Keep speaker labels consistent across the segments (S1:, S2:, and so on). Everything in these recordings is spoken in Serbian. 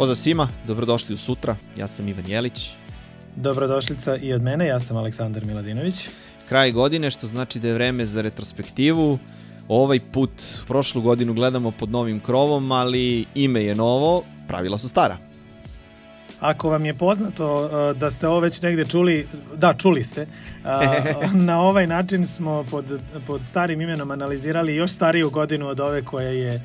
S1: Pozdrav svima, dobrodošli u sutra, ja sam Ivan Jelić.
S2: Dobrodošlica i od mene, ja sam Aleksandar Miladinović.
S1: Kraj godine, što znači da je vreme za retrospektivu. Ovaj put, prošlu godinu gledamo pod novim krovom, ali ime je novo, pravila su stara.
S2: Ako vam je poznato uh, da ste ovo već negde čuli, da, čuli ste, uh, na ovaj način smo pod, pod starim imenom analizirali još stariju godinu od ove koja je uh,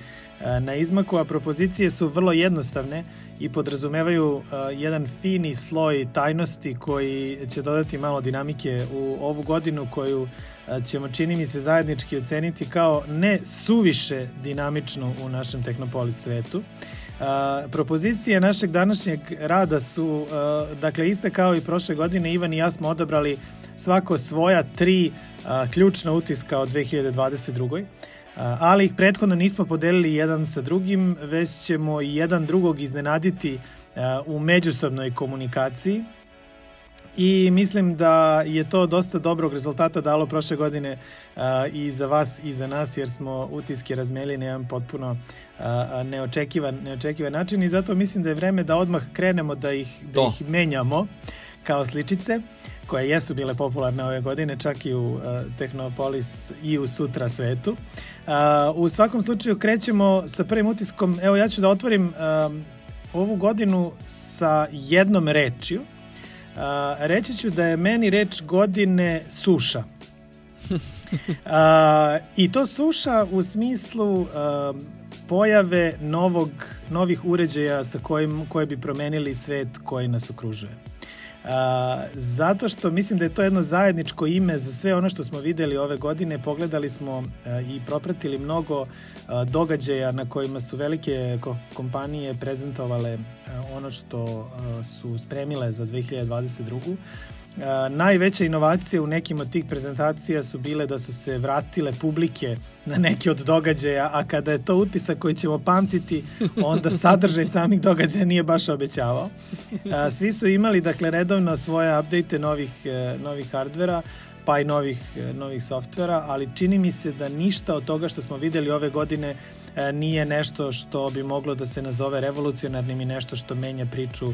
S2: na izmaku, a propozicije su vrlo jednostavne i podrazumevaju jedan fini sloj tajnosti koji će dodati malo dinamike u ovu godinu koju ćemo čini mi se zajednički oceniti kao ne suviše dinamičnu u našem Tehnopolis svetu. Uh, propozicije našeg današnjeg rada su uh, dakle iste kao i prošle godine Ivan i ja smo odabrali svako svoja tri uh, ključna utiska od 2022. Ali ih prethodno nismo podelili jedan sa drugim, već ćemo jedan drugog iznenaditi u međusobnoj komunikaciji i mislim da je to dosta dobrog rezultata dalo prošle godine i za vas i za nas jer smo utiske razmeli na jedan potpuno neočekivan, neočekivan način i zato mislim da je vreme da odmah krenemo da ih, da to. ih menjamo kao sličice koje jesu bile popularne ove godine, čak i u uh, Technopolis i u sutra svetu. Uh, u svakom slučaju krećemo sa prvim utiskom. Evo ja ću da otvorim uh, ovu godinu sa jednom rečju A, reći ću da je meni reč godine suša. A, I to suša u smislu a, pojave novog, novih uređaja sa kojim, koje bi promenili svet koji nas okružuje. Zato što mislim da je to jedno zajedničko ime za sve ono što smo videli ove godine. Pogledali smo a, i propratili mnogo a, događaja na kojima su velike ko kompanije prezentovale a, ono što su spremile za 2022. Najveće inovacije u nekim od tih prezentacija su bile da su se vratile publike na neki od događaja, a kada je to utisak koji ćemo pamtiti, onda sadržaj samih događaja nije baš obećavao. Svi su imali, dakle, redovno svoje update novih, e, novih hardvera, pa i novih, e, novih softvera, ali čini mi se da ništa od toga što smo videli ove godine e, nije nešto što bi moglo da se nazove revolucionarnim i nešto što menja priču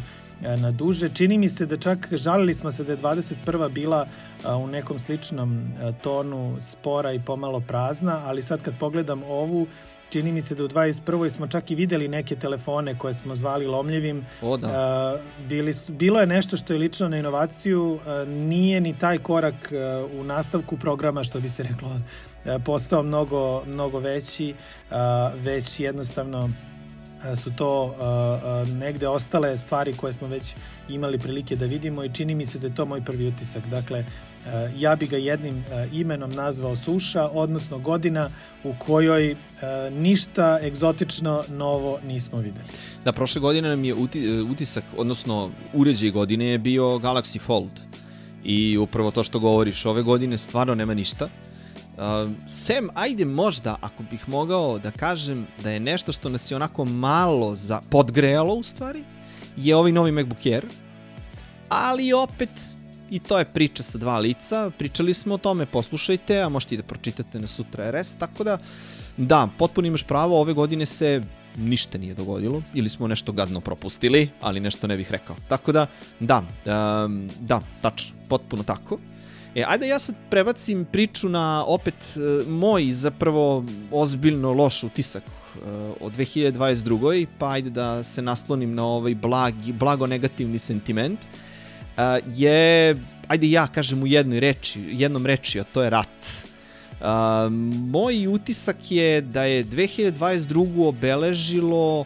S2: na duže. Čini mi se da čak žalili smo se da je 21. bila e, u nekom sličnom e, tonu spora i pomalo prazna, ali sad kad pogledam ovu, čini mi se da u 21. smo čak i videli neke telefone koje smo zvali lomljivim.
S1: O, da.
S2: Bili bilo je nešto što je lično na inovaciju, nije ni taj korak u nastavku programa, što bi se reklo, postao mnogo, mnogo veći, već jednostavno su to negde ostale stvari koje smo već imali prilike da vidimo i čini mi se da je to moj prvi utisak. Dakle, ja bi ga jednim imenom nazvao suša, odnosno godina u kojoj ništa egzotično novo nismo videli.
S1: Da, prošle godine nam je utisak, odnosno uređaj godine je bio Galaxy Fold. I upravo to što govoriš, ove godine stvarno nema ništa. Uh, sem, ajde možda, ako bih mogao da kažem da je nešto što nas je onako malo za, podgrejalo u stvari, je ovaj novi MacBook Air, ali opet i to je priča sa dva lica, pričali smo o tome, poslušajte, a možete i da pročitate na Sutra RS, tako da, da, potpuno imaš pravo, ove godine se ništa nije dogodilo, ili smo nešto gadno propustili, ali nešto ne bih rekao. Tako da, da, um, da, tačno, potpuno tako. E, ajde ja sad prebacim priču na opet e, moj zapravo ozbiljno loš utisak e, od 2022. pa ajde da se naslonim na ovaj blag, blago negativni sentiment e, je, ajde ja kažem u jednoj reči, jednom reči, a to je rat. Uh, moj utisak je da je 2022. obeležilo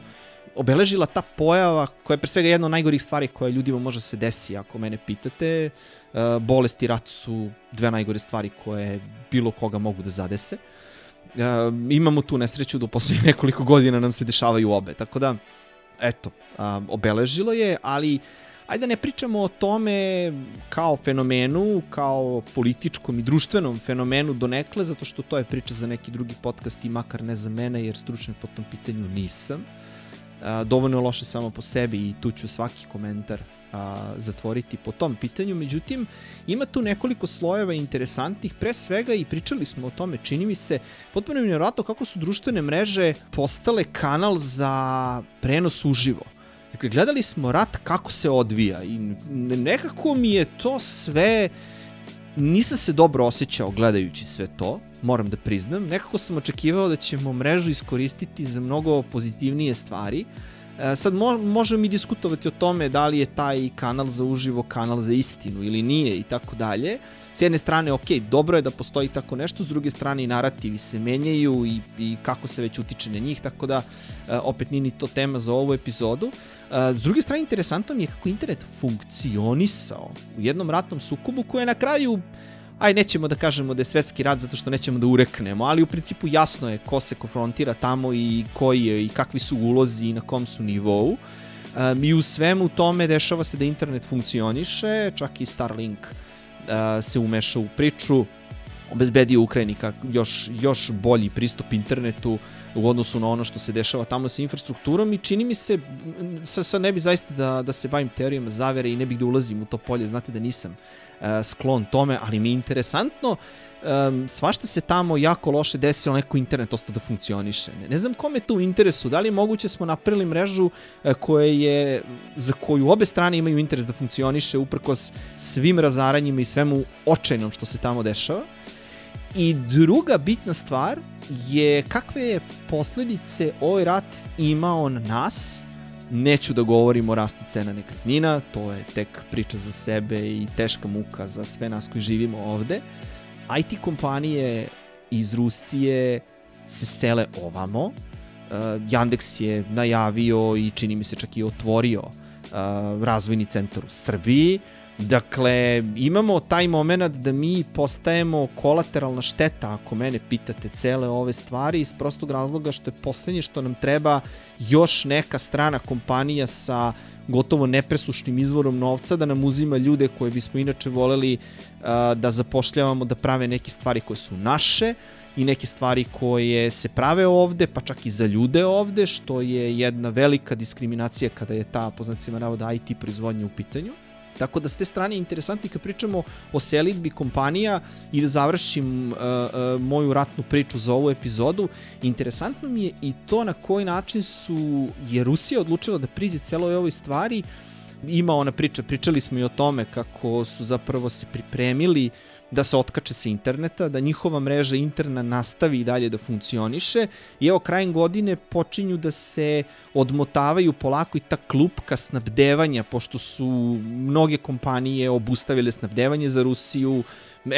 S1: obeležila ta pojava koja je pre svega jedna od najgorih stvari koja ljudima može se desi ako mene pitate E, bolest i rat su dve najgore stvari koje bilo koga mogu da zadese. E, imamo tu nesreću da u poslednjih nekoliko godina nam se dešavaju obe, tako da, eto, obeležilo je, ali ajde da ne pričamo o tome kao fenomenu, kao političkom i društvenom fenomenu donekle, zato što to je priča za neki drugi podcast i makar ne za mene, jer stručan po tom pitanju nisam. Dovoljno loše samo po sebi i tu ću svaki komentar a, zatvoriti po tom pitanju, međutim ima tu nekoliko slojeva interesantnih, pre svega i pričali smo o tome, čini mi se potpuno nevjerojatno kako su društvene mreže postale kanal za prenos uživo. Dakle, gledali smo rat kako se odvija i nekako mi je to sve... Nisam se dobro osjećao gledajući sve to, moram da priznam. Nekako sam očekivao da ćemo mrežu iskoristiti za mnogo pozitivnije stvari, sad mo, možemo mi diskutovati o tome da li je taj kanal za uživo kanal za istinu ili nije i tako dalje. S jedne strane, ok, dobro je da postoji tako nešto, s druge strane i narativi se menjaju i, i kako se već utiče na njih, tako da e, opet nije ni to tema za ovu epizodu. E, s druge strane, interesantno mi je kako internet funkcionisao u jednom ratnom sukobu koje je na kraju aj nećemo da kažemo da je svetski rat zato što nećemo da ureknemo, ali u principu jasno je ko se konfrontira tamo i koji je i kakvi su ulozi i na kom su nivou. Um, I u svemu tome dešava se da internet funkcioniše, čak i Starlink uh, se umeša u priču, obezbedio Ukrajini još, još bolji pristup internetu u odnosu na ono što se dešava tamo sa infrastrukturom i čini mi se, sad, sad ne bi zaista da, da se bavim teorijama zavere i ne bih da ulazim u to polje, znate da nisam uh, sklon tome, ali mi je interesantno um, svašta se tamo jako loše desilo, neko internet ostao da funkcioniše. Ne, ne znam kome to u interesu, da li je moguće smo napravili mrežu uh, koja je, za koju obe strane imaju interes da funkcioniše uprkos svim razaranjima i svemu očajnom što se tamo dešava. I druga bitna stvar je kakve je posledice ovaj rat imao na nas, neću da govorim o rastu cena nekretnina, to je tek priča za sebe i teška muka za sve nas koji živimo ovde. IT kompanije iz Rusije se sele ovamo. Uh, Yandex je najavio i čini mi se čak i otvorio uh, razvojni centar u Srbiji. Dakle, imamo taj moment da mi postajemo kolateralna šteta, ako mene pitate, cele ove stvari iz prostog razloga što je poslednje što nam treba još neka strana kompanija sa gotovo nepresušnim izvorom novca da nam uzima ljude koje bismo inače voleli uh, da zapošljavamo da prave neke stvari koje su naše i neke stvari koje se prave ovde, pa čak i za ljude ovde, što je jedna velika diskriminacija kada je ta, poznacima navoda, IT proizvodnja u pitanju. Tako da s te strane je interesantno kad pričamo o selitbi kompanija i da završim uh, uh, moju ratnu priču za ovu epizodu, interesantno mi je i to na koji način su je Rusija odlučila da priđe celoj ovoj stvari. Ima ona priča, pričali smo i o tome kako su zapravo se pripremili uh, da se otkače sa interneta, da njihova mreža interna nastavi i dalje da funkcioniše. I evo krajem godine počinju da se odmotavaju polako i ta klupka snabdevanja, pošto su mnoge kompanije obustavile snabdevanje za Rusiju,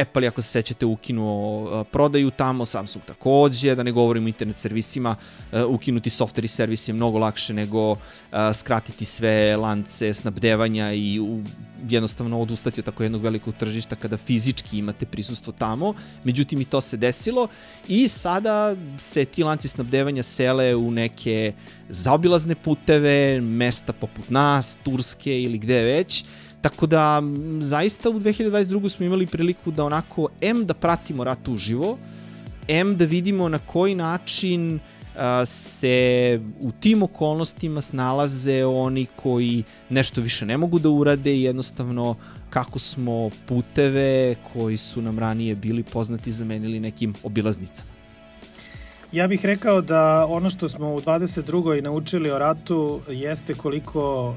S1: Apple, ako se sećate, ukinuo prodaju tamo, Samsung takođe, da ne govorim o internet servisima, ukinuti software i servis je mnogo lakše nego skratiti sve lance snabdevanja i jednostavno odustati od tako jednog velikog tržišta kada fizički imate prisustvo tamo. Međutim, i to se desilo i sada se ti lanci snabdevanja sele u neke zaobilazne puteve, mesta poput nas, Turske ili gde već, Tako da, zaista u 2022. smo imali priliku da onako, M da pratimo rat uživo, M da vidimo na koji način se u tim okolnostima snalaze oni koji nešto više ne mogu da urade i jednostavno kako smo puteve koji su nam ranije bili poznati zamenili nekim obilaznicama.
S2: Ja bih rekao da ono što smo u 22. naučili o ratu jeste koliko uh,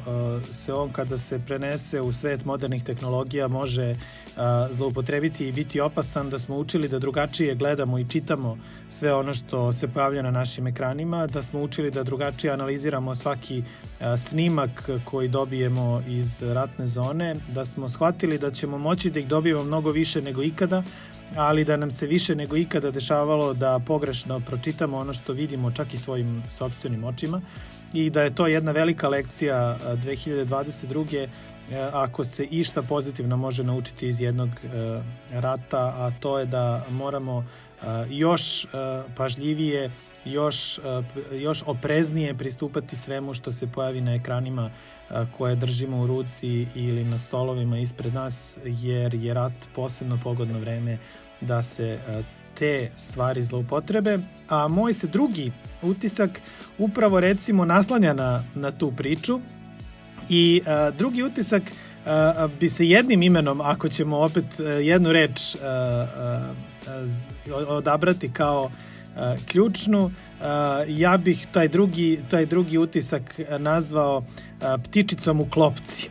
S2: se on kada se prenese u svet modernih tehnologija može uh, zloupotrebiti i biti opasan, da smo učili da drugačije gledamo i čitamo sve ono što se pojavlja na našim ekranima, da smo učili da drugačije analiziramo svaki uh, snimak koji dobijemo iz ratne zone, da smo shvatili da ćemo moći da ih dobijemo mnogo više nego ikada, ali da nam se više nego ikada dešavalo da pogrešno pročitamo ono što vidimo čak i svojim sobstvenim očima i da je to jedna velika lekcija 2022 ako se išta pozitivno može naučiti iz jednog rata, a to je da moramo još pažljivije, još, još opreznije pristupati svemu što se pojavi na ekranima koje držimo u ruci ili na stolovima ispred nas, jer je rat posebno pogodno vreme da se te stvari zloupotrebe, a moj se drugi utisak upravo recimo naslanja na, na tu priču i a, drugi utisak bi se jednim imenom, ako ćemo opet jednu reč odabrati kao ključnu. Ja bih taj drugi, taj drugi utisak nazvao ptičicom u klopci.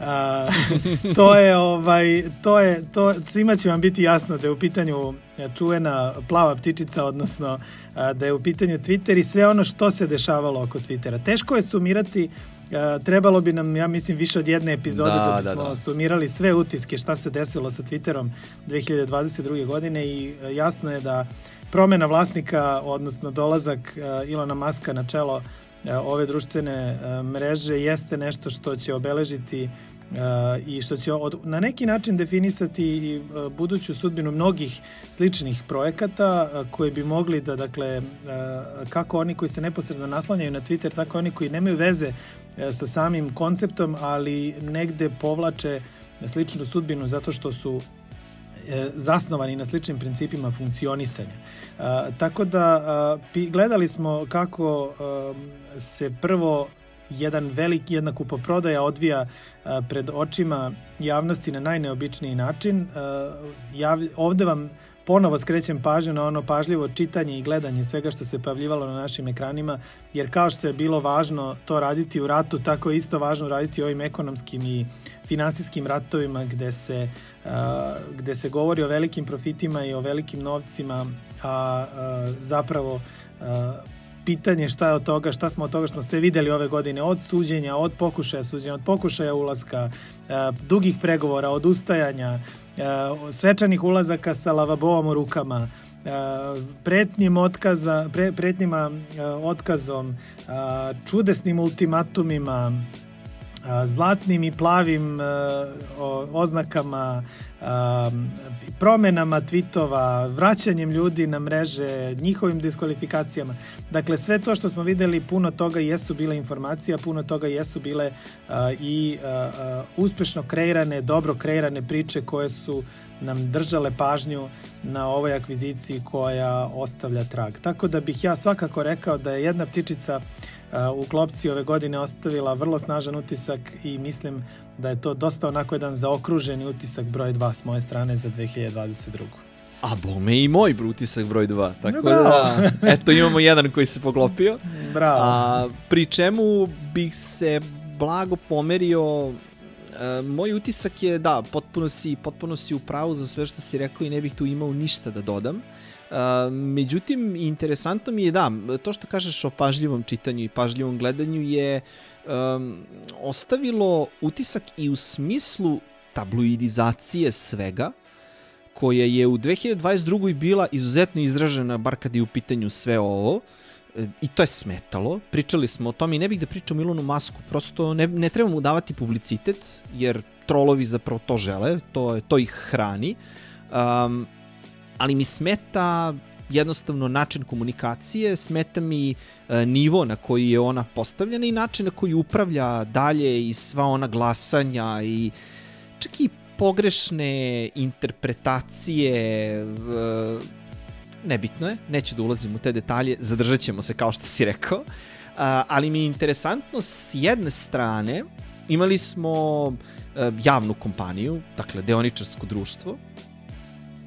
S2: A, to je ovaj to je to svima će vam biti jasno da je u pitanju čuvena plava ptičica odnosno a, da je u pitanju Twitter i sve ono što se dešavalo oko Twittera. Teško je sumirati trebalo bi nam, ja mislim, više od jedne epizode da, da bismo da, da. sumirali sve utiske šta se desilo sa Twitterom 2022. godine i jasno je da promena vlasnika, odnosno dolazak uh, Ilona Maska na čelo ove društvene mreže jeste nešto što će obeležiti i što će od, na neki način definisati e, buduću sudbinu mnogih sličnih projekata e, koji bi mogli da, dakle, e, kako oni koji se neposredno naslanjaju na Twitter, tako oni koji nemaju veze sa samim konceptom, ali negde povlače sličnu sudbinu zato što su zasnovani na sličnim principima funkcionisanja. tako da gledali smo kako se prvo jedan veliki, jedna kupoprodaja odvija pred očima javnosti na najneobičniji način. Ovde vam ponovo skrećem pažnju na ono pažljivo čitanje i gledanje svega što se pavljivalo na našim ekranima, jer kao što je bilo važno to raditi u ratu, tako je isto važno raditi ovim ekonomskim i finansijskim ratovima gde se, a, gde se govori o velikim profitima i o velikim novcima, a, a zapravo a, pitanje šta je od toga, šta smo od toga što smo sve videli ove godine, od suđenja, od pokušaja suđenja, od pokušaja ulaska, dugih pregovora, od ustajanja, e, svečanih ulazaka sa lavabovom u rukama, e, pretnjim otkaza, pre, pretnjima otkazom, čudesnim ultimatumima, zlatnim i plavim oznakama, promenama tweetova, vraćanjem ljudi na mreže, njihovim diskvalifikacijama. Dakle, sve to što smo videli, puno toga jesu bile informacija, puno toga jesu bile i uspešno kreirane, dobro kreirane priče koje su nam držale pažnju na ovoj akviziciji koja ostavlja trag. Tako da bih ja svakako rekao da je jedna ptičica uh, u klopci ove godine ostavila vrlo snažan utisak i mislim da je to dosta onako jedan zaokruženi utisak broj 2 s moje strane za 2022.
S1: A bome i moj utisak broj 2. Tako Bravo. da, eto imamo jedan koji se poklopio.
S2: Bravo.
S1: A, pri čemu bih se blago pomerio E, moj utisak je da, potpuno si, potpuno si u pravu za sve što si rekao i ne bih tu imao ništa da dodam. Međutim, interesantno mi je da, to što kažeš o pažljivom čitanju i pažljivom gledanju je um, ostavilo utisak i u smislu tabloidizacije svega, koja je u 2022. bila izuzetno izražena, bar kad je u pitanju sve ovo, e, i to je smetalo. Pričali smo o tome i ne bih da pričam Ilonu Masku, prosto ne, ne treba mu davati publicitet, jer trolovi zapravo to žele, to, to ih hrani. Um, ali mi smeta jednostavno način komunikacije, smeta mi e, nivo na koji je ona postavljena i način na koji upravlja dalje i sva ona glasanja i čak i pogrešne interpretacije e, nebitno je, neću da ulazim u te detalje, zadržat ćemo se kao što si rekao, ali mi je interesantno s jedne strane imali smo e, javnu kompaniju, dakle deoničarsko društvo,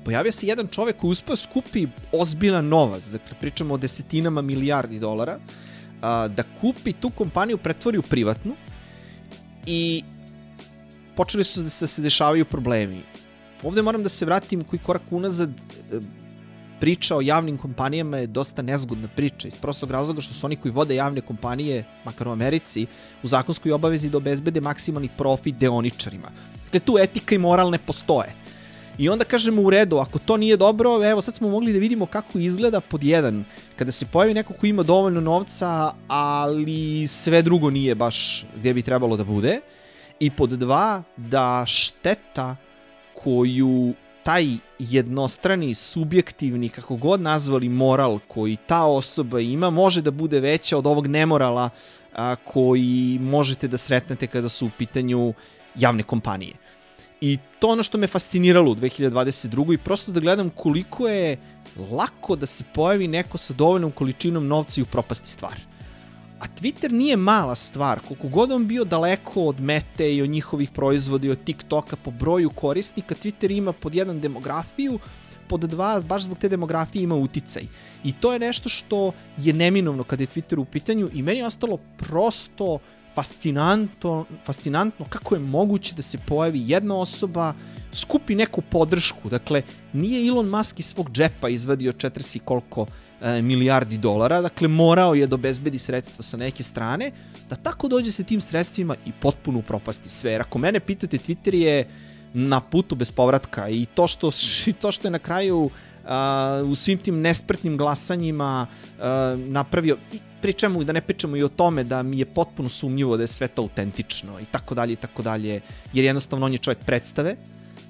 S1: pojavio se jedan čovek koji uspeo skupi ozbiljan novac, dakle pričamo o desetinama milijardi dolara, a, da kupi tu kompaniju, pretvori u privatnu i počeli su da se, se dešavaju problemi. Ovde moram da se vratim koji korak unazad, e, priča o javnim kompanijama je dosta nezgodna priča iz prostog razloga što su oni koji vode javne kompanije, makar u Americi, u zakonskoj obavezi da obezbede maksimalni profit deoničarima. Dakle, tu etika i moral ne postoje. I onda kažemo u redu, ako to nije dobro, evo sad smo mogli da vidimo kako izgleda pod jedan, kada se pojavi neko ko ima dovoljno novca, ali sve drugo nije baš gde bi trebalo da bude. I pod dva, da šteta koju taj jednostrani, subjektivni, kako god nazvali moral koji ta osoba ima, može da bude veća od ovog nemorala a, koji možete da sretnete kada su u pitanju javne kompanije. I to ono što me fasciniralo u 2022. i prosto da gledam koliko je lako da se pojavi neko sa dovoljnom količinom novca i upropasti stvar. A Twitter nije mala stvar, koliko god on bio daleko od mete i od njihovih proizvoda i od TikToka po broju korisnika, Twitter ima pod jedan demografiju, pod dva, baš zbog te demografije ima uticaj. I to je nešto što je neminovno kada je Twitter u pitanju i meni je ostalo prosto fascinantno, fascinantno kako je moguće da se pojavi jedna osoba, skupi neku podršku. Dakle, nije Elon Musk iz svog džepa izvadio 40 koliko e, milijardi dolara, dakle morao je da obezbedi sredstva sa neke strane, da tako dođe se tim sredstvima i potpuno upropasti sve. Jer ako mene pitate, Twitter je na putu bez povratka i to što, to što je na kraju u svim tim nesprtnim glasanjima uh, napravio i pričamo da ne pričamo i o tome da mi je potpuno sumnjivo da je sve to autentično i tako dalje i tako dalje jer jednostavno on je čovjek predstave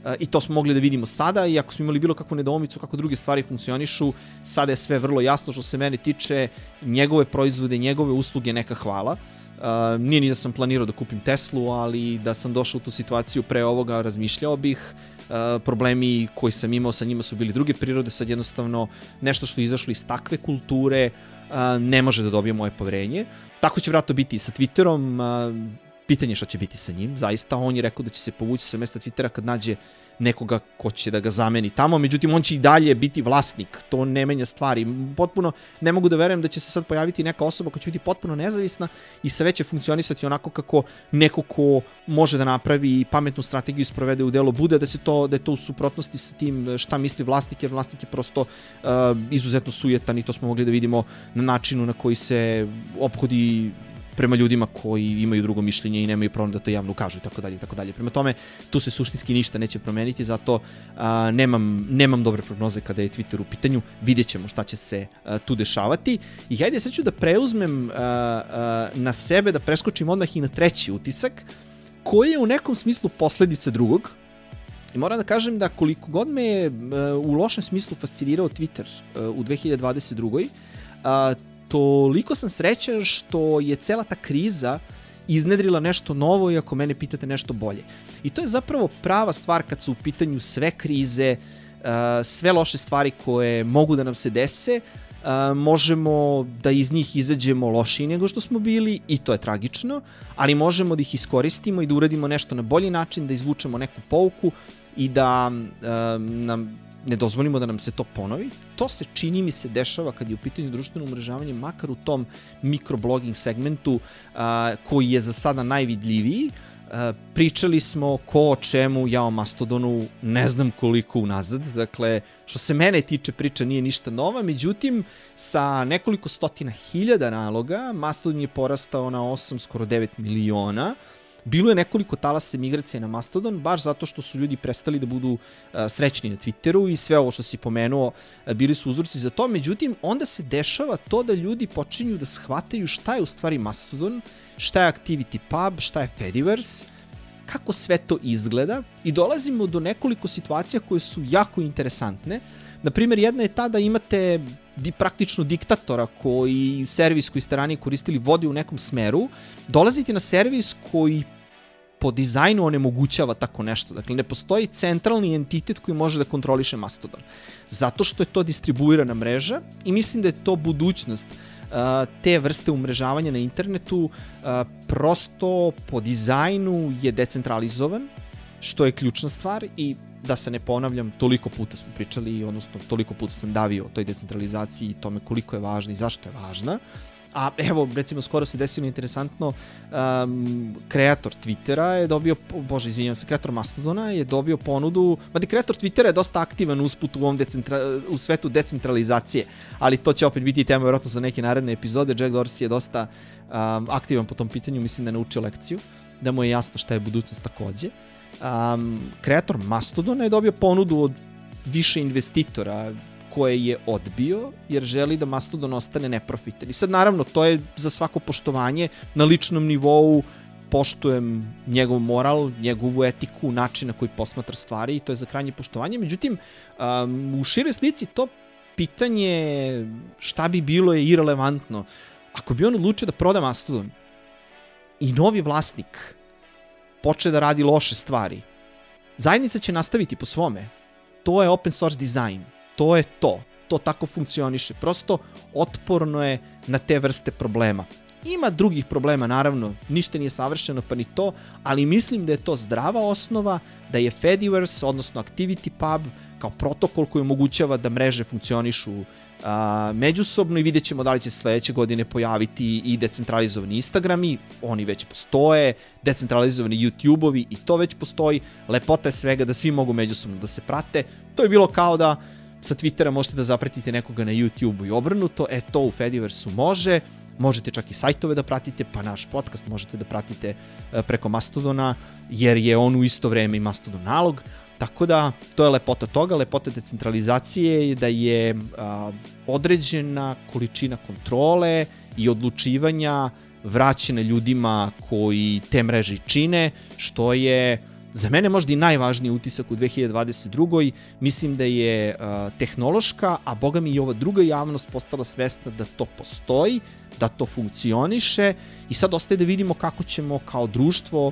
S1: uh, i to smo mogli da vidimo sada i ako smo imali bilo kakvu nedomicu kako druge stvari funkcionišu sada je sve vrlo jasno što se mene tiče njegove proizvode, njegove usluge neka hvala Uh, nije ni da sam planirao da kupim Teslu, ali da sam došao u tu situaciju pre ovoga razmišljao bih. Uh, problemi koji sam imao sa njima su bili druge prirode, sad jednostavno nešto što je izašlo iz takve kulture uh, ne može da dobije moje poverenje. Tako će vratno biti i sa Twitterom, uh, pitanje šta će biti sa njim, zaista on je rekao da će se povući sa mesta Twittera kad nađe nekoga ko će da ga zameni tamo, međutim on će i dalje biti vlasnik, to ne menja stvari. Potpuno ne mogu da verujem da će se sad pojaviti neka osoba koja će biti potpuno nezavisna i sve će funkcionisati onako kako neko ko može da napravi pametnu strategiju i sprovede u delo bude da se to da je to u suprotnosti sa tim šta misli vlasnik, jer vlasnik je prosto uh, izuzetno sujetan i to smo mogli da vidimo na načinu na koji se ophodi prema ljudima koji imaju drugo mišljenje i nemaju problem da to javno kažu i tako dalje i tako dalje. Prema tome, tu se suštinski ništa neće promeniti, zato a, nemam, nemam dobre prognoze kada je Twitter u pitanju, vidjet ćemo šta će se a, tu dešavati. I hajde sad ću da preuzmem a, a, na sebe, da preskočim odmah i na treći utisak, koji je u nekom smislu posledica drugog, I moram da kažem da koliko god me je u lošem smislu fascinirao Twitter u 2022 toliko sam srećan što je cela ta kriza iznedrila nešto novo i ako mene pitate nešto bolje. I to je zapravo prava stvar kad su u pitanju sve krize, uh, sve loše stvari koje mogu da nam se dese, uh, možemo da iz njih izađemo lošiji nego što smo bili i to je tragično, ali možemo da ih iskoristimo i da uradimo nešto na bolji način, da izvučemo neku pouku i da uh, nam ne dozvolimo da nam se to ponovi. To se čini mi se dešava kad je u pitanju društveno umrežavanje, makar u tom mikroblogging segmentu a, koji je za sada najvidljiviji. A, pričali smo ko o čemu, ja o Mastodonu ne znam koliko unazad, dakle, što se mene tiče priča nije ništa nova, međutim, sa nekoliko stotina hiljada naloga, Mastodon je porastao na 8, skoro 9 miliona, Bilo je nekoliko talasa migracije na Mastodon, baš zato što su ljudi prestali da budu uh, srećni na Twitteru i sve ovo što si pomenuo uh, bili su uzorci za to. Međutim, onda se dešava to da ljudi počinju da shvataju šta je u stvari Mastodon, šta je Activity Pub, šta je Fediverse, kako sve to izgleda i dolazimo do nekoliko situacija koje su jako interesantne. Naprimer, jedna je ta da imate di, praktično diktatora koji servis koji ste ranije koristili vodi u nekom smeru, dolazite na servis koji po dizajnu onemogućava tako nešto. Dakle, ne postoji centralni entitet koji može da kontroliše Mastodon. Zato što je to distribuirana mreža i mislim da je to budućnost uh, te vrste umrežavanja na internetu uh, prosto po dizajnu je decentralizovan, što je ključna stvar i da se ne ponavljam, toliko puta smo pričali, odnosno toliko puta sam davio o toj decentralizaciji i tome koliko je važna i zašto je važna. A evo, recimo, skoro se desilo interesantno, um, kreator Twittera je dobio, bože, izvinjam se, kreator Mastodona je dobio ponudu, mada kreator Twittera je dosta aktivan usput u, ovom decentra, u svetu decentralizacije, ali to će opet biti tema vjerojatno za neke naredne epizode. Jack Dorsey je dosta um, aktivan po tom pitanju, mislim da je naučio lekciju, da mu je jasno šta je budućnost takođe. Um, kreator Mastodona je dobio ponudu od više investitora koje je odbio jer želi da Mastodon ostane neprofitan. I sad naravno to je za svako poštovanje na ličnom nivou poštujem njegov moral, njegovu etiku, način na koji posmatra stvari i to je za krajnje poštovanje. Međutim, um, u šire slici to pitanje šta bi bilo je irelevantno. Ako bi on odlučio da proda Mastodon i novi vlasnik poče da radi loše stvari. Zajednica će nastaviti po svome. To je open source design. To je to. To tako funkcioniše. Prosto otporno je na te vrste problema. Ima drugih problema, naravno, ništa nije savršeno pa ni to, ali mislim da je to zdrava osnova, da je Fediverse, odnosno Activity Pub, kao protokol koji omogućava da mreže funkcionišu a, međusobno i vidjet ćemo da li će sledeće godine pojaviti i decentralizovani Instagrami, oni već postoje, decentralizovani YouTube-ovi i to već postoji, lepota je svega da svi mogu međusobno da se prate, to je bilo kao da sa Twittera možete da zapratite nekoga na YouTube-u i obrnuto, e to u Fediverse-u može, možete čak i sajtove da pratite, pa naš podcast možete da pratite e, preko Mastodona, jer je on u isto vreme i Mastodon nalog, Tako da, to je lepota toga, lepota decentralizacije je da je a, određena količina kontrole i odlučivanja vraćena ljudima koji te mreže čine, što je za mene možda i najvažniji utisak u 2022. Mislim da je a, tehnološka, a boga mi i ova druga javnost postala svesta da to postoji, da to funkcioniše i sad ostaje da vidimo kako ćemo kao društvo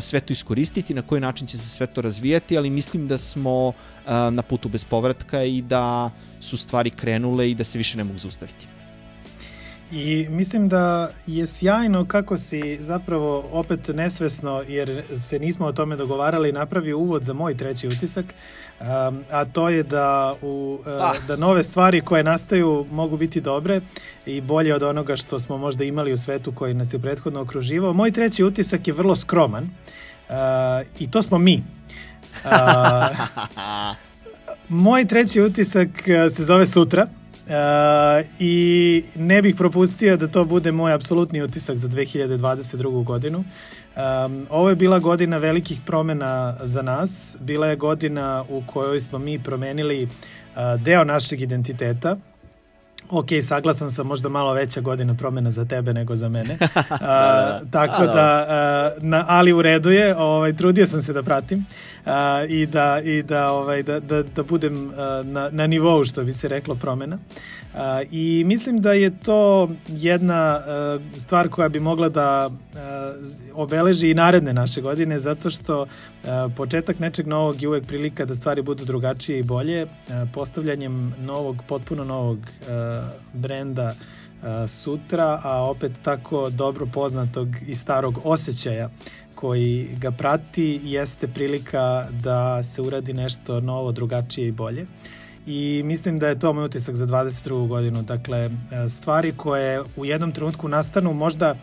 S1: sve to iskoristiti, na koji način će se sve to razvijati, ali mislim da smo na putu bez povratka i da su stvari krenule i da se više ne mogu zaustaviti.
S2: I mislim da je sjajno kako si zapravo opet nesvesno, jer se nismo o tome dogovarali, napravio uvod za moj treći utisak, um, a to je da, u, uh, da nove stvari koje nastaju mogu biti dobre i bolje od onoga što smo možda imali u svetu koji nas je prethodno okruživao. Moj treći utisak je vrlo skroman uh, i to smo mi. Uh, moj treći utisak uh, se zove sutra. Uh, I ne bih propustio da to bude moj apsolutni utisak za 2022. godinu. Um, ovo je bila godina velikih promena za nas. Bila je godina u kojoj smo mi promenili uh, deo našeg identiteta, ok, saglasan sam možda malo veća godina promena za tebe nego za mene. Uh, da, da. Tako da, da uh, na, ali u redu je, ovaj, trudio sam se da pratim uh, i, da, i da, ovaj, da, da, da budem uh, na, na nivou, što bi se reklo, promena. Uh, I mislim da je to jedna uh, stvar koja bi mogla da uh, obeleži i naredne naše godine, zato što početak nečeg novog je uvek prilika da stvari budu drugačije i bolje. Uh, postavljanjem novog, potpuno novog uh, brenda sutra, a opet tako dobro poznatog i starog osjećaja koji ga prati jeste prilika da se uradi nešto novo, drugačije i bolje. I mislim da je to moj utisak za 22. godinu. Dakle, e, stvari koje u jednom trenutku nastanu možda e,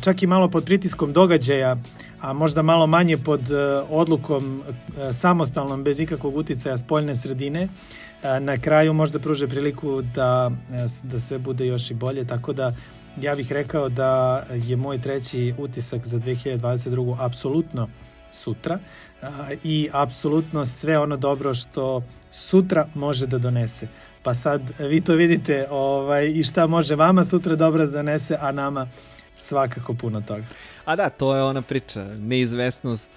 S2: čak i malo pod pritiskom događaja, a možda malo manje pod e, odlukom samostalnom bez ikakvog uticaja spoljne sredine, na kraju možda pruže priliku da, da sve bude još i bolje, tako da ja bih rekao da je moj treći utisak za 2022. apsolutno sutra i apsolutno sve ono dobro što sutra može da donese. Pa sad vi to vidite ovaj, i šta može vama sutra dobro da donese, a nama svakako puno toga.
S1: A da, to je ona priča. Neizvesnost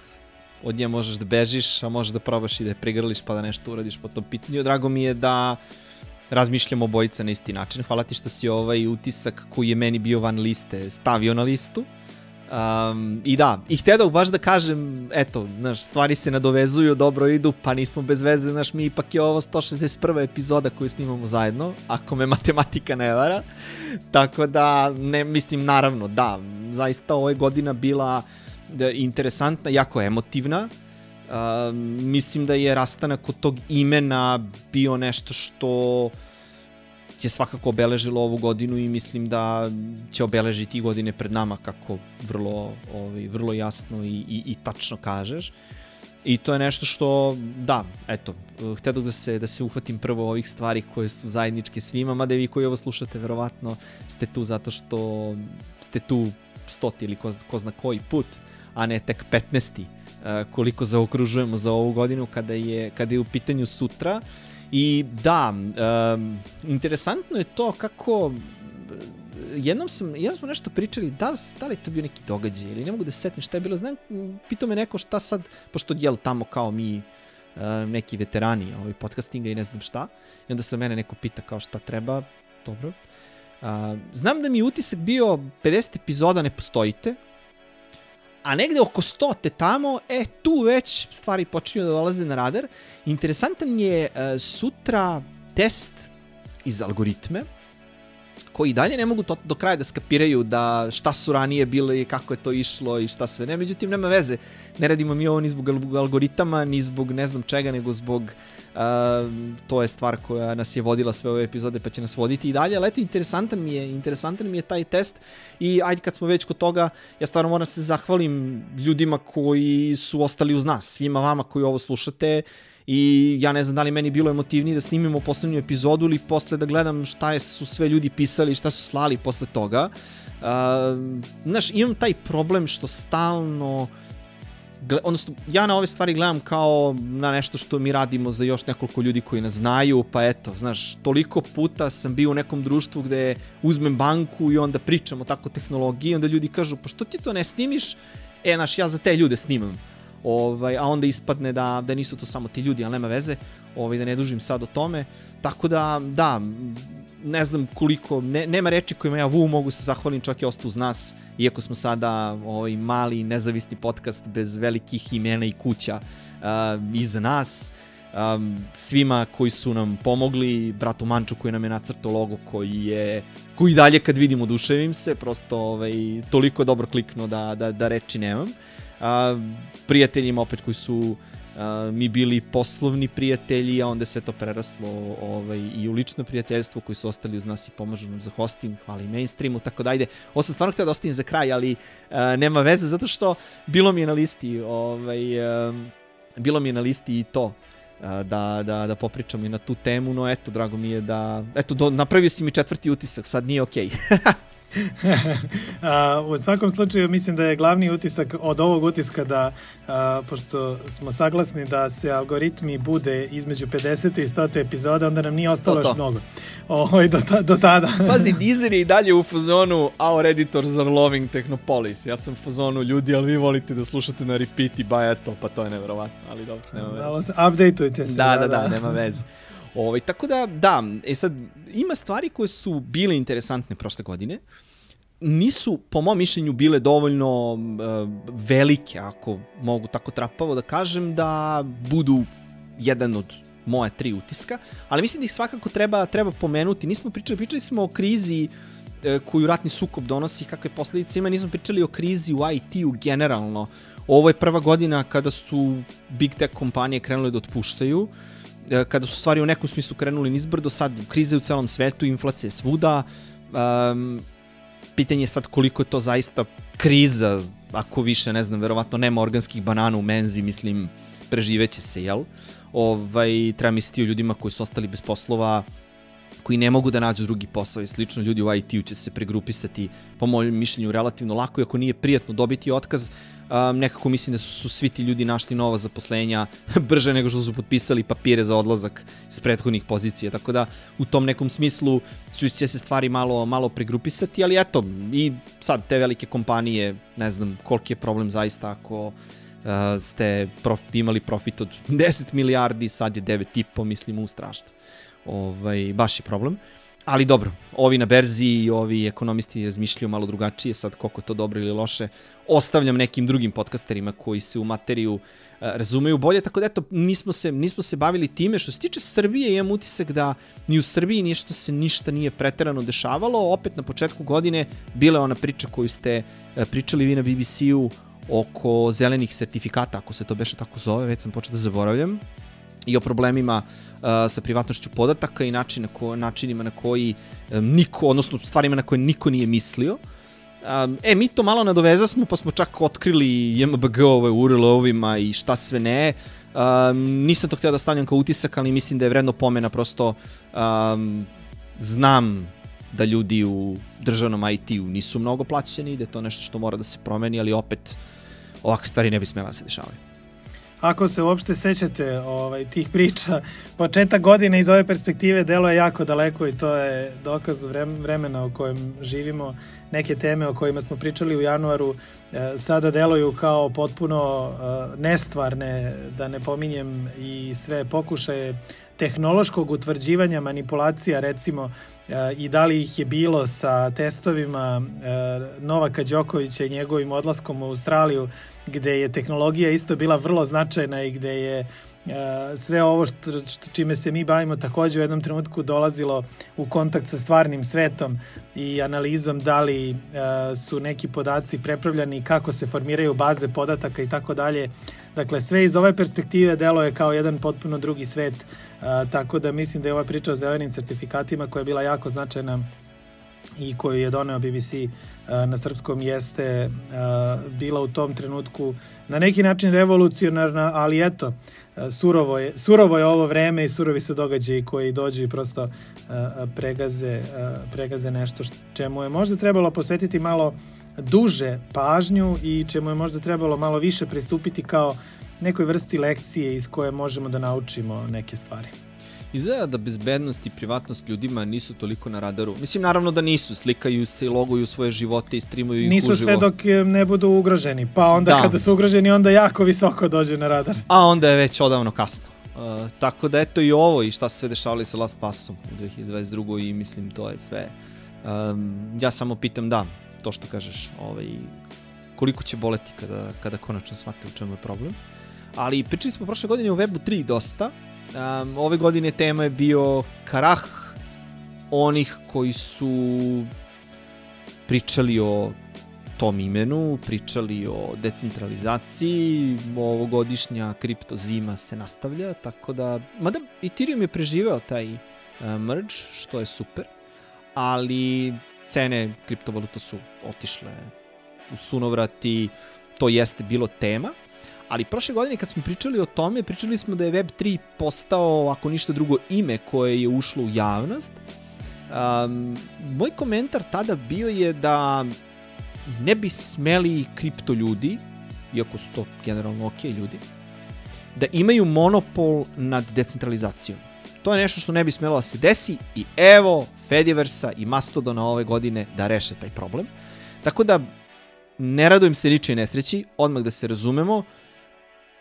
S1: od nje možeš da bežiš, a možeš da probaš i da je prigrliš pa da nešto uradiš po tom pitanju. Drago mi je da razmišljamo obojica na isti način. Hvala ti što si ovaj utisak koji je meni bio van liste stavio na listu. Um, I da, i htedao baš da kažem, eto, znaš, stvari se nadovezuju, dobro idu, pa nismo bez veze, znaš, mi ipak je ovo 161. epizoda koju snimamo zajedno, ako me matematika ne vara. Tako da, ne, mislim, naravno, da, zaista ova godina bila da, interesantna, jako emotivna. Uh, mislim da je rastanak od tog imena bio nešto što je svakako obeležilo ovu godinu i mislim da će obeležiti i godine pred nama kako vrlo, ovaj, vrlo jasno i, i, i tačno kažeš. I to je nešto što, da, eto, htio da se, da se uhvatim prvo ovih stvari koje su zajedničke svima, mada vi koji ovo slušate, verovatno ste tu zato što ste tu stoti ili ko, ko zna koji put, a ne tek 15. koliko zaokružujemo za ovu godinu kada je, kada je u pitanju sutra. Uh, I da, um, interesantno je to kako jednom sam, jednom smo nešto pričali, da li, da li to bio neki događaj ili ne mogu da se setim šta je bilo, znam, pitao me neko šta sad, pošto jel tamo kao mi neki veterani ovaj podcastinga i ne znam šta, i onda se mene neko pita kao šta treba, dobro. Uh, znam da mi je utisak bio 50 epizoda ne postojite, a negde oko stote tamo, e, tu već stvari počinju da dolaze na radar. Interesantan je e, sutra test iz algoritme, koji dalje ne mogu to, do kraja da skapiraju da šta su ranije bile i kako je to išlo i šta sve ne. Međutim, nema veze. Ne radimo mi ovo ni zbog algoritama, ni zbog ne znam čega, nego zbog uh, to je stvar koja nas je vodila sve ove epizode pa će nas voditi i dalje, ali eto interesantan mi je, interesantan mi je taj test i ajde kad smo već kod toga, ja stvarno moram da se zahvalim ljudima koji su ostali uz nas, svima vama koji ovo slušate, i ja ne znam da li meni bilo emotivnije da snimimo poslednju epizodu ili posle da gledam šta je, su sve ljudi pisali, šta su slali posle toga. Uh, znaš, imam taj problem što stalno odnosno ja na ove stvari gledam kao na nešto što mi radimo za još nekoliko ljudi koji nas znaju, pa eto, znaš, toliko puta sam bio u nekom društvu gde uzmem banku i onda pričam o tako tehnologiji, onda ljudi kažu, pa što ti to ne snimiš? E, znaš, ja za te ljude snimam ovaj, a onda ispadne da, da nisu to samo ti ljudi, ali nema veze, ovaj, da ne dužim sad o tome. Tako da, da, ne znam koliko, ne, nema reči kojima ja vu mogu se zahvalim, čak je ostao uz nas, iako smo sada ovaj, mali nezavisni podcast bez velikih imena i kuća uh, iza nas. Um, svima koji su nam pomogli, bratu Manču koji nam je nacrtao logo koji je koji dalje kad vidim oduševim se, prosto ovaj, toliko dobro klikno da, da, da reči nemam a, prijateljima opet koji su a, mi bili poslovni prijatelji, a onda je sve to preraslo ovaj, i u lično prijateljstvo koji su ostali uz nas i pomažu nam za hosting, hvala i mainstreamu, tako da ajde. Ovo sam stvarno htio da ostavim za kraj, ali a, nema veze zato što bilo mi je na listi ovaj, a, bilo mi je na listi i to da, da, da popričamo i na tu temu, no eto, drago mi je da, eto, do, napravio si mi četvrti utisak, sad nije okej. Okay.
S2: a, u svakom slučaju mislim da je glavni utisak od ovog utiska da, a, pošto smo saglasni da se algoritmi bude između 50. i 100. epizoda, onda nam nije ostalo još mnogo. Ovo, do, ta, do tada.
S1: Pazi, Deezer je i dalje u fazonu Our editors are loving Technopolis. Ja sam u fazonu ljudi, ali vi volite da slušate na repeat i ba eto, pa to je nevjerovatno, ali dobro, nema veze.
S2: Malo se, updateujte se.
S1: Da, da, da, da nema veze. Ovaj, tako da, da, e sad, ima stvari koje su bile interesantne prošle godine, nisu, po mom mišljenju, bile dovoljno uh, velike, ako mogu tako trapavo da kažem, da budu jedan od moje tri utiska, ali mislim da ih svakako treba, treba pomenuti. Nismo pričali, pričali smo o krizi uh, koju ratni sukob donosi, kakve posledice ima, nismo pričali o krizi u IT-u generalno. Ovo je prva godina kada su big tech kompanije krenule da otpuštaju, E, kada su stvari u nekom smislu krenuli nizbrdo, sad krize u celom svetu, inflacija svuda, um, pitanje je sad koliko je to zaista kriza, ako više, ne znam, verovatno nema organskih banana u menzi, mislim, preživeće se, jel? Ovaj, treba misliti o ljudima koji su ostali bez poslova, koji ne mogu da nađu drugi posao i slično, ljudi u IT-u će se pregrupisati, po mojem mišljenju, relativno lako, iako nije prijatno dobiti otkaz, um, nekako mislim da su, su svi ti ljudi našli nova zaposlenja brže nego što su potpisali papire za odlazak s prethodnih pozicija, tako da u tom nekom smislu će se stvari malo, malo pregrupisati, ali eto, i sad te velike kompanije, ne znam koliki je problem zaista ako uh, ste prof, imali profit od 10 milijardi, sad je 9,5, mislim, u strašno. Ovaj, baš je problem. Ali dobro, ovi na berzi i ovi ekonomisti razmišljaju malo drugačije, sad koliko to dobro ili loše, ostavljam nekim drugim podcasterima koji se u materiju uh, razumeju bolje, tako da eto, nismo se, nismo se bavili time. Što se tiče Srbije, imam utisak da ni u Srbiji ništa se ništa nije preterano dešavalo, opet na početku godine bila ona priča koju ste uh, pričali vi na BBC-u oko zelenih sertifikata, ako se to beše tako zove, već sam počeo da zaboravljam i o problemima uh, sa privatnošću podataka i način ko, načinima na koji um, niko, odnosno stvarima na koje niko nije mislio. Um, e, mi to malo nadoveza smo, pa smo čak otkrili JMBG-ove URL-ovima i šta sve ne. Um, nisam to htio da stavljam kao utisak, ali mislim da je vredno pomena, prosto um, znam da ljudi u državnom IT-u nisu mnogo plaćeni, da je to nešto što mora da se promeni, ali opet ovakve stvari ne bi smela da se dešavaju
S2: ako se uopšte sećate ovaj, tih priča, početak godine iz ove perspektive delo je jako daleko i to je dokaz vremena u kojem živimo. Neke teme o kojima smo pričali u januaru e, sada deluju kao potpuno e, nestvarne, da ne pominjem i sve pokušaje tehnološkog utvrđivanja manipulacija recimo e, i da li ih je bilo sa testovima Novaka Đokovića i njegovim odlaskom u Australiju gde je tehnologija isto bila vrlo značajna i gde je sve ovo što, što čime se mi bavimo takođe u jednom trenutku dolazilo u kontakt sa stvarnim svetom i analizom da li su neki podaci prepravljani, kako se formiraju baze podataka i tako dalje. Dakle, sve iz ove perspektive delo je kao jedan potpuno drugi svet, tako da mislim da je ova priča o zelenim certifikatima koja je bila jako značajna i koju je doneo BBC na srpskom jeste bila u tom trenutku na neki način revolucionarna, ali eto, surovo je, surovo je ovo vreme i surovi su događaji koji dođu i prosto pregaze, pregaze nešto čemu je možda trebalo posvetiti malo duže pažnju i čemu je možda trebalo malo više pristupiti kao nekoj vrsti lekcije iz koje možemo da naučimo neke stvari.
S1: Izgleda da bezbednost i privatnost ljudima nisu toliko na radaru. Mislim, naravno da nisu. Slikaju se i loguju svoje živote i streamuju ih
S2: nisu
S1: uživo.
S2: Nisu sve dok ne budu ugroženi. Pa onda da. kada su ugroženi, onda jako visoko dođu na radar.
S1: A onda je već odavno kasno. Uh, tako da eto i ovo i šta se sve dešavali sa Last Passom u 2022. i mislim to je sve. Um, ja samo pitam da, to što kažeš, ovaj, koliko će boleti kada, kada konačno shvate u čemu je problem. Ali pričali smo prošle godine o Webu 3 dosta, Um, ove godine tema je bio karah onih koji su pričali o tom imenu, pričali o decentralizaciji, ovogodišnja kripto zima se nastavlja, tako da, mada Ethereum je preživeo taj uh, merge, što je super, ali cene kriptovaluta su otišle u sunovrati, to jeste bilo tema, Ali prošle godine kad smo pričali o tome, pričali smo da je Web3 postao, ako ništa drugo, ime koje je ušlo u javnost. Um, moj komentar tada bio je da ne bi smeli kripto ljudi, iako su to generalno ok ljudi, da imaju monopol nad decentralizacijom. To je nešto što ne bi smelo da se desi i evo Fediversa i Mastodona ove godine da reše taj problem. Tako da ne radujem se ničoj nesreći, odmah da se razumemo,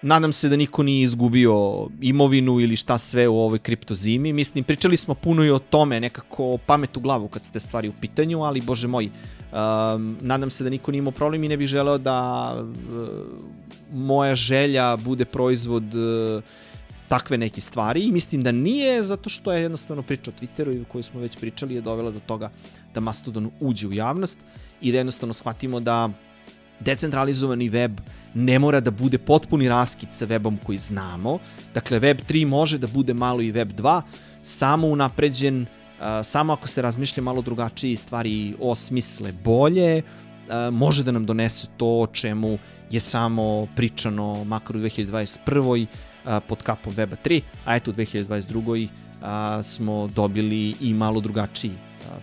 S1: Nadam se da niko nije izgubio imovinu ili šta sve u ovoj kriptozimi. Mislim, pričali smo puno i o tome, nekako pamet u glavu kad ste stvari u pitanju, ali bože moj, um, nadam se da niko nije imao problem i ne bih želeo da uh, moja želja bude proizvod uh, takve neke stvari i mislim da nije zato što je jednostavno priča o Twitteru i koju smo već pričali je dovela do toga da Mastodon uđe u javnost i da jednostavno shvatimo da decentralizovani web ne mora da bude potpuni raskid sa webom koji znamo. Dakle, web 3 može da bude malo i web 2, samo unapređen, samo ako se razmišlja malo drugačije stvari osmisle bolje, može da nam donese to o čemu je samo pričano makar u 2021. pod kapom Weba 3, a eto u 2022. smo dobili i malo drugačiji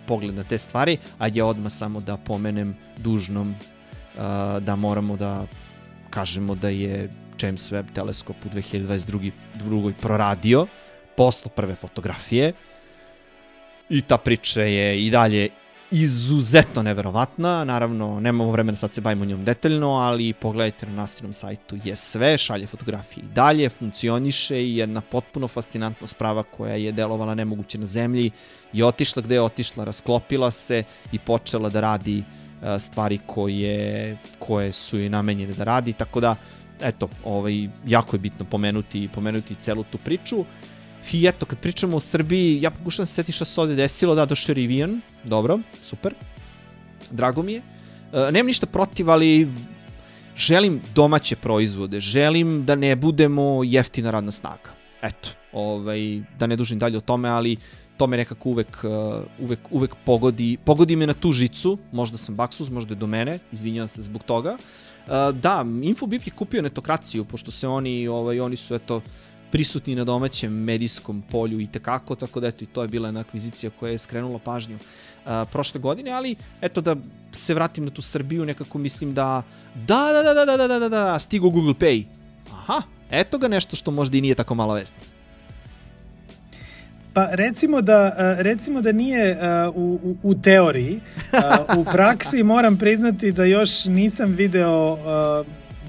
S1: pogled na te stvari, a ja odmah samo da pomenem dužnom da moramo da kažemo da je James Webb teleskop u 2022. drugoj proradio, poslo prve fotografije i ta priča je i dalje izuzetno neverovatna, naravno nemamo vremena sad se bavimo njom detaljno, ali pogledajte na nasilnom sajtu je sve, šalje fotografije i dalje, funkcioniše i jedna potpuno fascinantna sprava koja je delovala nemoguće na zemlji i otišla gde je otišla, rasklopila se i počela da radi uh, stvari koje, koje su i namenjene da radi, tako da eto, ovaj, jako je bitno pomenuti, pomenuti celu tu priču. I eto, kad pričamo o Srbiji, ja pokušam da se seti šta se ovde desilo, da, je Rivian, dobro, super, drago mi je. E, nemam ništa protiv, ali želim domaće proizvode, želim da ne budemo jeftina radna snaga. Eto, ovaj, da ne dužim dalje o tome, ali to me nekako uvek, uh, uvek, uvek pogodi, pogodi me na tu žicu, možda sam baksuz, možda je do mene, izvinjavam se zbog toga. Uh, da, Infobip je kupio netokraciju, pošto se oni, ovaj, oni su eto, prisutni na domaćem medijskom polju i tekako, tako da eto i to je bila jedna akvizicija koja je skrenula pažnju uh, prošle godine, ali eto da se vratim na tu Srbiju, nekako mislim da da, da, da, da, da, da, da, da, stigo Google Pay. Aha, eto ga nešto što možda i nije tako mala vest.
S2: Pa recimo da, e, recimo da nije e, u, u, u teoriji, e, u praksi moram priznati da još nisam video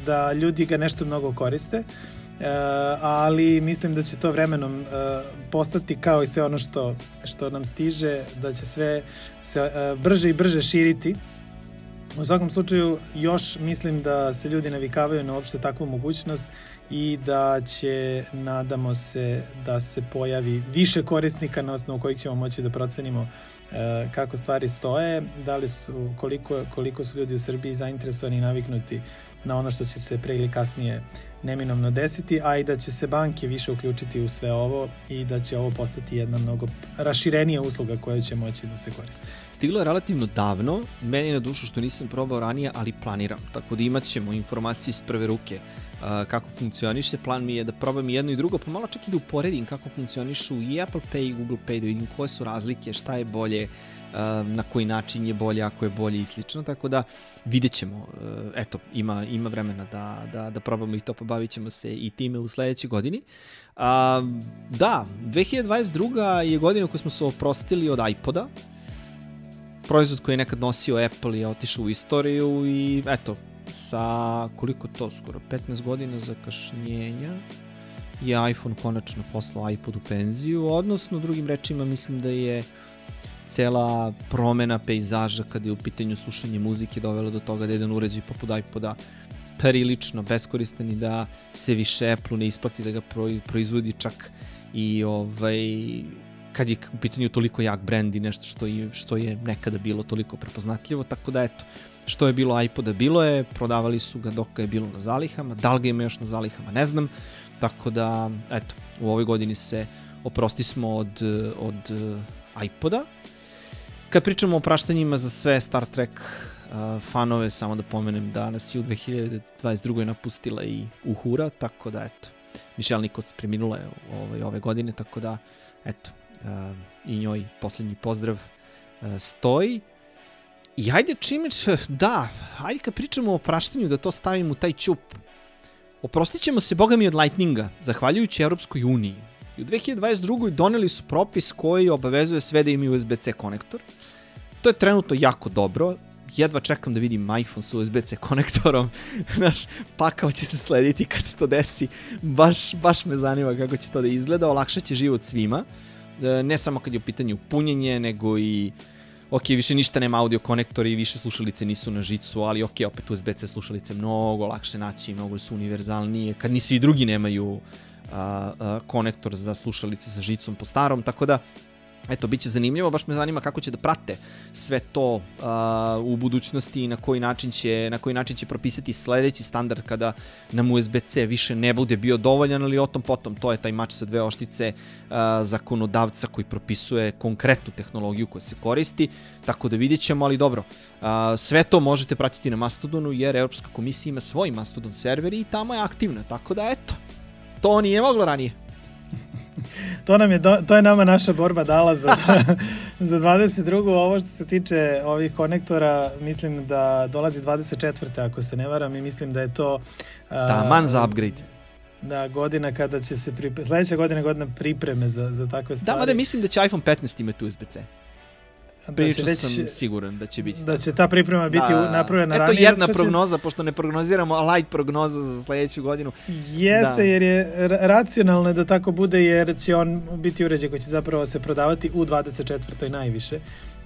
S2: da ljudi ga nešto mnogo koriste, ali mislim da će to vremenom postati kao i sve ono što, što nam stiže, da će sve se brže i brže širiti. U svakom slučaju još mislim da se ljudi navikavaju na uopšte takvu mogućnost i da će, nadamo se, da se pojavi više korisnika na osnovu kojih ćemo moći da procenimo e, kako stvari stoje, da li su, koliko, koliko su ljudi u Srbiji zainteresovani i naviknuti na ono što će se pre ili kasnije neminovno desiti, a i da će se banke više uključiti u sve ovo i da će ovo postati jedna mnogo raširenija usluga koja će moći da se koristi.
S1: Stiglo je relativno davno, meni na dušu što nisam probao ranije, ali planiram, tako da imat ćemo informacije iz prve ruke kako funkcioniše. Plan mi je da probam jedno i drugo, pa malo čak i da uporedim kako funkcionišu i Apple Pay i Google Pay, da vidim koje su razlike, šta je bolje, na koji način je bolje, ako je bolje i slično, tako da vidjet ćemo, uh, eto, ima, ima vremena da, da, da probamo i to, pobavit ćemo se i time u sledećoj godini. Uh, da, 2022. je godina koju smo se oprostili od iPoda, proizvod koji je nekad nosio Apple je otišao u istoriju i eto, sa koliko to skoro 15 godina zakašnjenja je iPhone konačno poslao iPod u penziju, odnosno drugim rečima mislim da je cela promena pejzaža kada je u pitanju slušanje muzike dovela do toga da jedan uređaj poput iPoda prilično beskoristan i da se više Apple ne isplati da ga proizvodi čak i ovaj kad je u pitanju toliko jak brand i nešto što je, što je nekada bilo toliko prepoznatljivo, tako da eto, što je bilo iPoda bilo je, prodavali su ga dok ga je bilo na zalihama, da li ga ima još na zalihama ne znam, tako da eto, u ovoj godini se oprosti smo od, od uh, iPoda. Kad pričamo o praštanjima za sve Star Trek uh, fanove, samo da pomenem da nas je u 2022. napustila i Uhura, tako da eto, Michelle Nichols preminula je ove, ove godine, tako da eto, i njoj poslednji pozdrav uh, stoji. I ajde čime, da, ajde kad pričamo o praštanju da to stavimo u taj ćup. Oprostit ćemo se, boga mi, od Lightninga, zahvaljujući Europskoj uniji. I u 2022. doneli su propis koji obavezuje sve da imaju USB-C konektor. To je trenutno jako dobro, jedva čekam da vidim iPhone sa USB-C konektorom. Znaš, pakao će se slediti kad se to desi. Baš, baš me zanima kako će to da izgleda. Olakšat će život svima. E, ne samo kad je u pitanju punjenje, nego i ok, više ništa nema audio konektora i više slušalice nisu na žicu, ali ok, opet USB-C slušalice mnogo lakše naći, mnogo su univerzalnije, kad ni svi drugi nemaju a, a, konektor za slušalice sa žicom po starom, tako da eto, bit će zanimljivo, baš me zanima kako će da prate sve to uh, u budućnosti i na koji način će, na koji način će propisati sledeći standard kada nam USB-C više ne bude bio dovoljan, ali o tom potom, to je taj mač sa dve oštice uh, zakonodavca koji propisuje konkretnu tehnologiju koja se koristi, tako da vidjet ćemo, ali dobro, uh, sve to možete pratiti na Mastodonu jer Europska komisija ima svoj Mastodon server i tamo je aktivna, tako da eto, to nije moglo ranije
S2: to, nam je, do, to je nama naša borba dala za, za 22. Ovo što se tiče ovih konektora, mislim da dolazi 24. ako se ne varam i mislim da je to...
S1: Da, man za upgrade.
S2: Da, godina kada će se pripreme, sledeća godina godina pripreme za, za takve stvari.
S1: Da, mada mislim da će iPhone 15 imati USB-C. Prilično da već, sam siguran da će biti.
S2: Da će ta priprema biti da, napravljena
S1: ranije. Eto jedna prognoza, će... pošto ne prognoziramo, a light prognoza za sledeću godinu.
S2: Jeste, da. jer je racionalno da tako bude, jer će on biti uređaj koji će zapravo se prodavati u 24. najviše.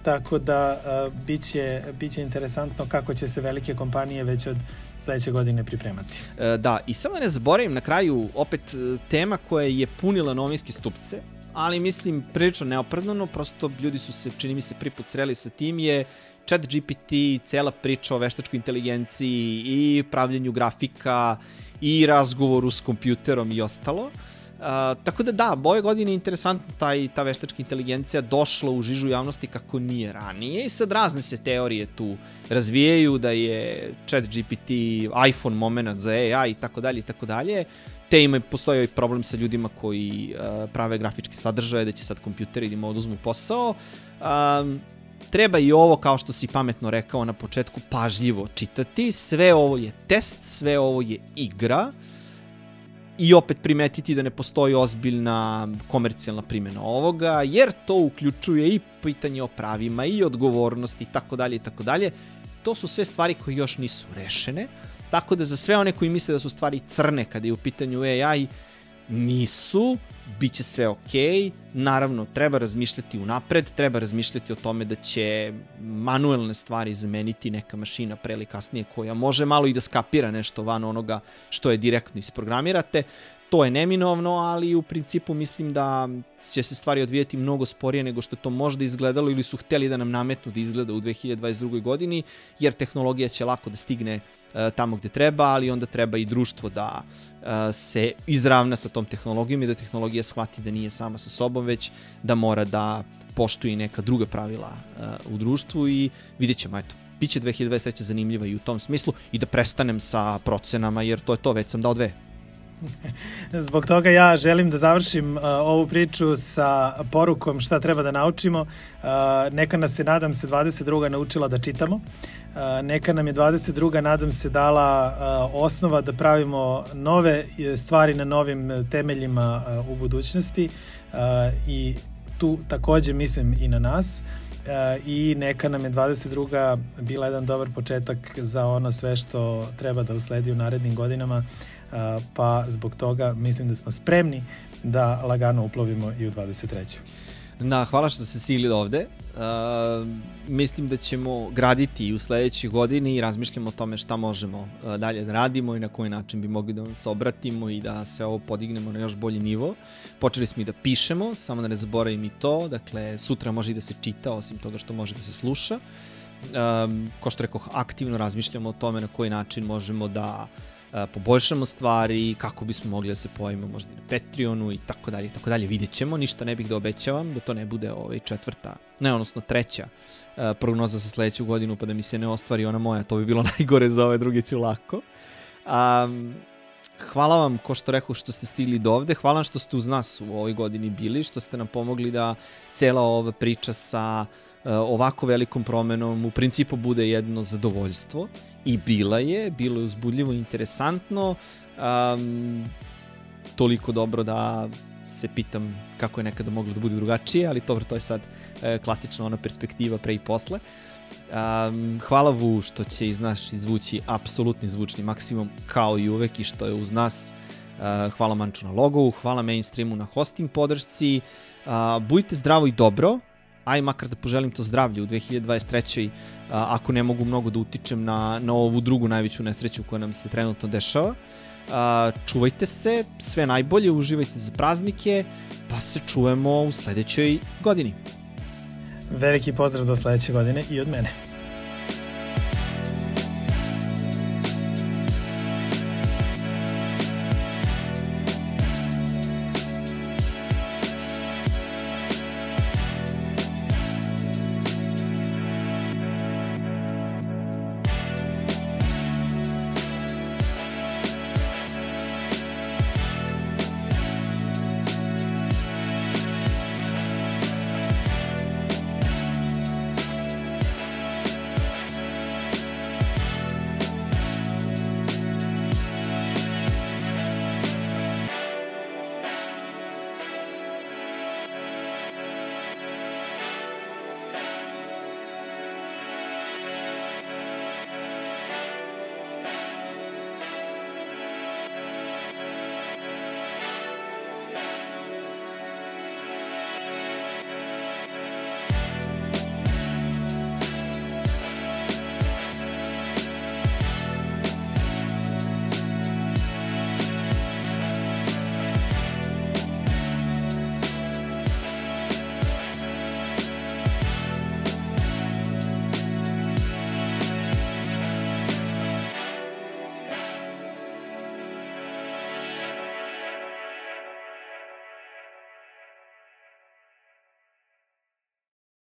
S2: Tako da uh, biće, biće interesantno kako će se velike kompanije već od sledeće godine pripremati.
S1: E, da, i samo da ne zaboravim na kraju opet e, tema koja je punila novinske stupce, ali mislim prilično neopravdano, prosto ljudi su se, čini mi se, priput sreli sa tim je chat GPT, cela priča o veštačkoj inteligenciji i pravljenju grafika i razgovoru s kompjuterom i ostalo. Uh, tako da da, ove godine je interesantno taj, ta veštačka inteligencija došla u žižu javnosti kako nije ranije i sad razne se teorije tu razvijaju da je chat GPT iPhone moment za AI i tako dalje i tako dalje te ima, postoji ovaj problem sa ljudima koji uh, prave grafički sadržaje, da će sad kompjuteri da im oduzmu posao. Um, treba i ovo, kao što si pametno rekao na početku, pažljivo čitati. Sve ovo je test, sve ovo je igra i opet primetiti da ne postoji ozbiljna komercijalna primjena ovoga, jer to uključuje i pitanje o pravima i odgovornosti i tako dalje i tako dalje. To su sve stvari koje još nisu rešene. Tako da za sve one koji misle da su stvari crne kada je u pitanju AI, nisu, bit će sve okej, naravno treba razmišljati unapred, treba razmišljati o tome da će manuelne stvari zameniti neka mašina pre ili kasnije koja može malo i da skapira nešto van onoga što je direktno isprogramirate, to je neminovno, ali u principu mislim da će se stvari odvijeti mnogo sporije nego što to možda izgledalo ili su hteli da nam nametnu da izgleda u 2022. godini, jer tehnologija će lako da stigne uh, tamo gde treba, ali onda treba i društvo da uh, se izravna sa tom tehnologijom i da tehnologija shvati da nije sama sa sobom, već da mora da poštuje neka druga pravila uh, u društvu i vidjet ćemo, eto, biće 2023. zanimljiva i u tom smislu i da prestanem sa procenama, jer to je to, već sam dao dve.
S2: Zbog toga ja želim da završim uh, ovu priču sa porukom šta treba da naučimo. Uh, neka nas se, nadam se, 22. naučila da čitamo. Uh, neka nam je 22. nadam se dala uh, osnova da pravimo nove stvari na novim temeljima uh, u budućnosti uh, i tu takođe mislim i na nas uh, i neka nam je 22. bila jedan dobar početak za ono sve što treba da usledi u narednim godinama pa zbog toga mislim da smo spremni da lagano uplovimo i u 23.
S1: Da, hvala što ste stigli ovde. Uh, mislim da ćemo graditi i u sledećoj godini i razmišljamo o tome šta možemo uh, dalje da radimo i na koji način bi mogli da vam se obratimo i da se ovo podignemo na još bolji nivo. Počeli smo i da pišemo, samo da ne zaboravim i to, dakle sutra može i da se čita osim toga što može da se sluša. Um, ko što rekoh, aktivno razmišljamo o tome na koji način možemo da uh, poboljšamo stvari, kako bismo mogli da se pojavimo možda i na Patreonu i tako dalje i tako dalje. Vidjet ćemo, ništa ne bih da obećavam, da to ne bude ovaj četvrta, ne, odnosno treća prognoza za sledeću godinu, pa da mi se ne ostvari ona moja, to bi bilo najgore za ove druge ću lako. Um, hvala vam, ko što rekao, što ste stigli do ovde, hvala vam što ste uz nas u ovoj godini bili, što ste nam pomogli da cela ova priča sa uh, ovako velikom promenom u principu bude jedno zadovoljstvo. I bila je, bilo je uzbudljivo interesantno, um, toliko dobro da se pitam kako je nekada moglo da bude drugačije, ali dobro, to je sad e, klasična ona perspektiva pre i posle. Um, hvala Vu što će iz nas izvući apsolutni zvučni maksimum kao i uvek i što je uz nas. Uh, hvala Manču na logovu, hvala mainstreamu na hosting podršci. Uh, budite zdravo i dobro, aj makar da poželim to zdravlje u 2023. A, ako ne mogu mnogo da utičem na, na ovu drugu najveću nesreću koja nam se trenutno dešava. Čuvajte se, sve najbolje, uživajte za praznike, pa se čujemo u sledećoj godini.
S2: Veliki pozdrav do sledeće godine i od mene.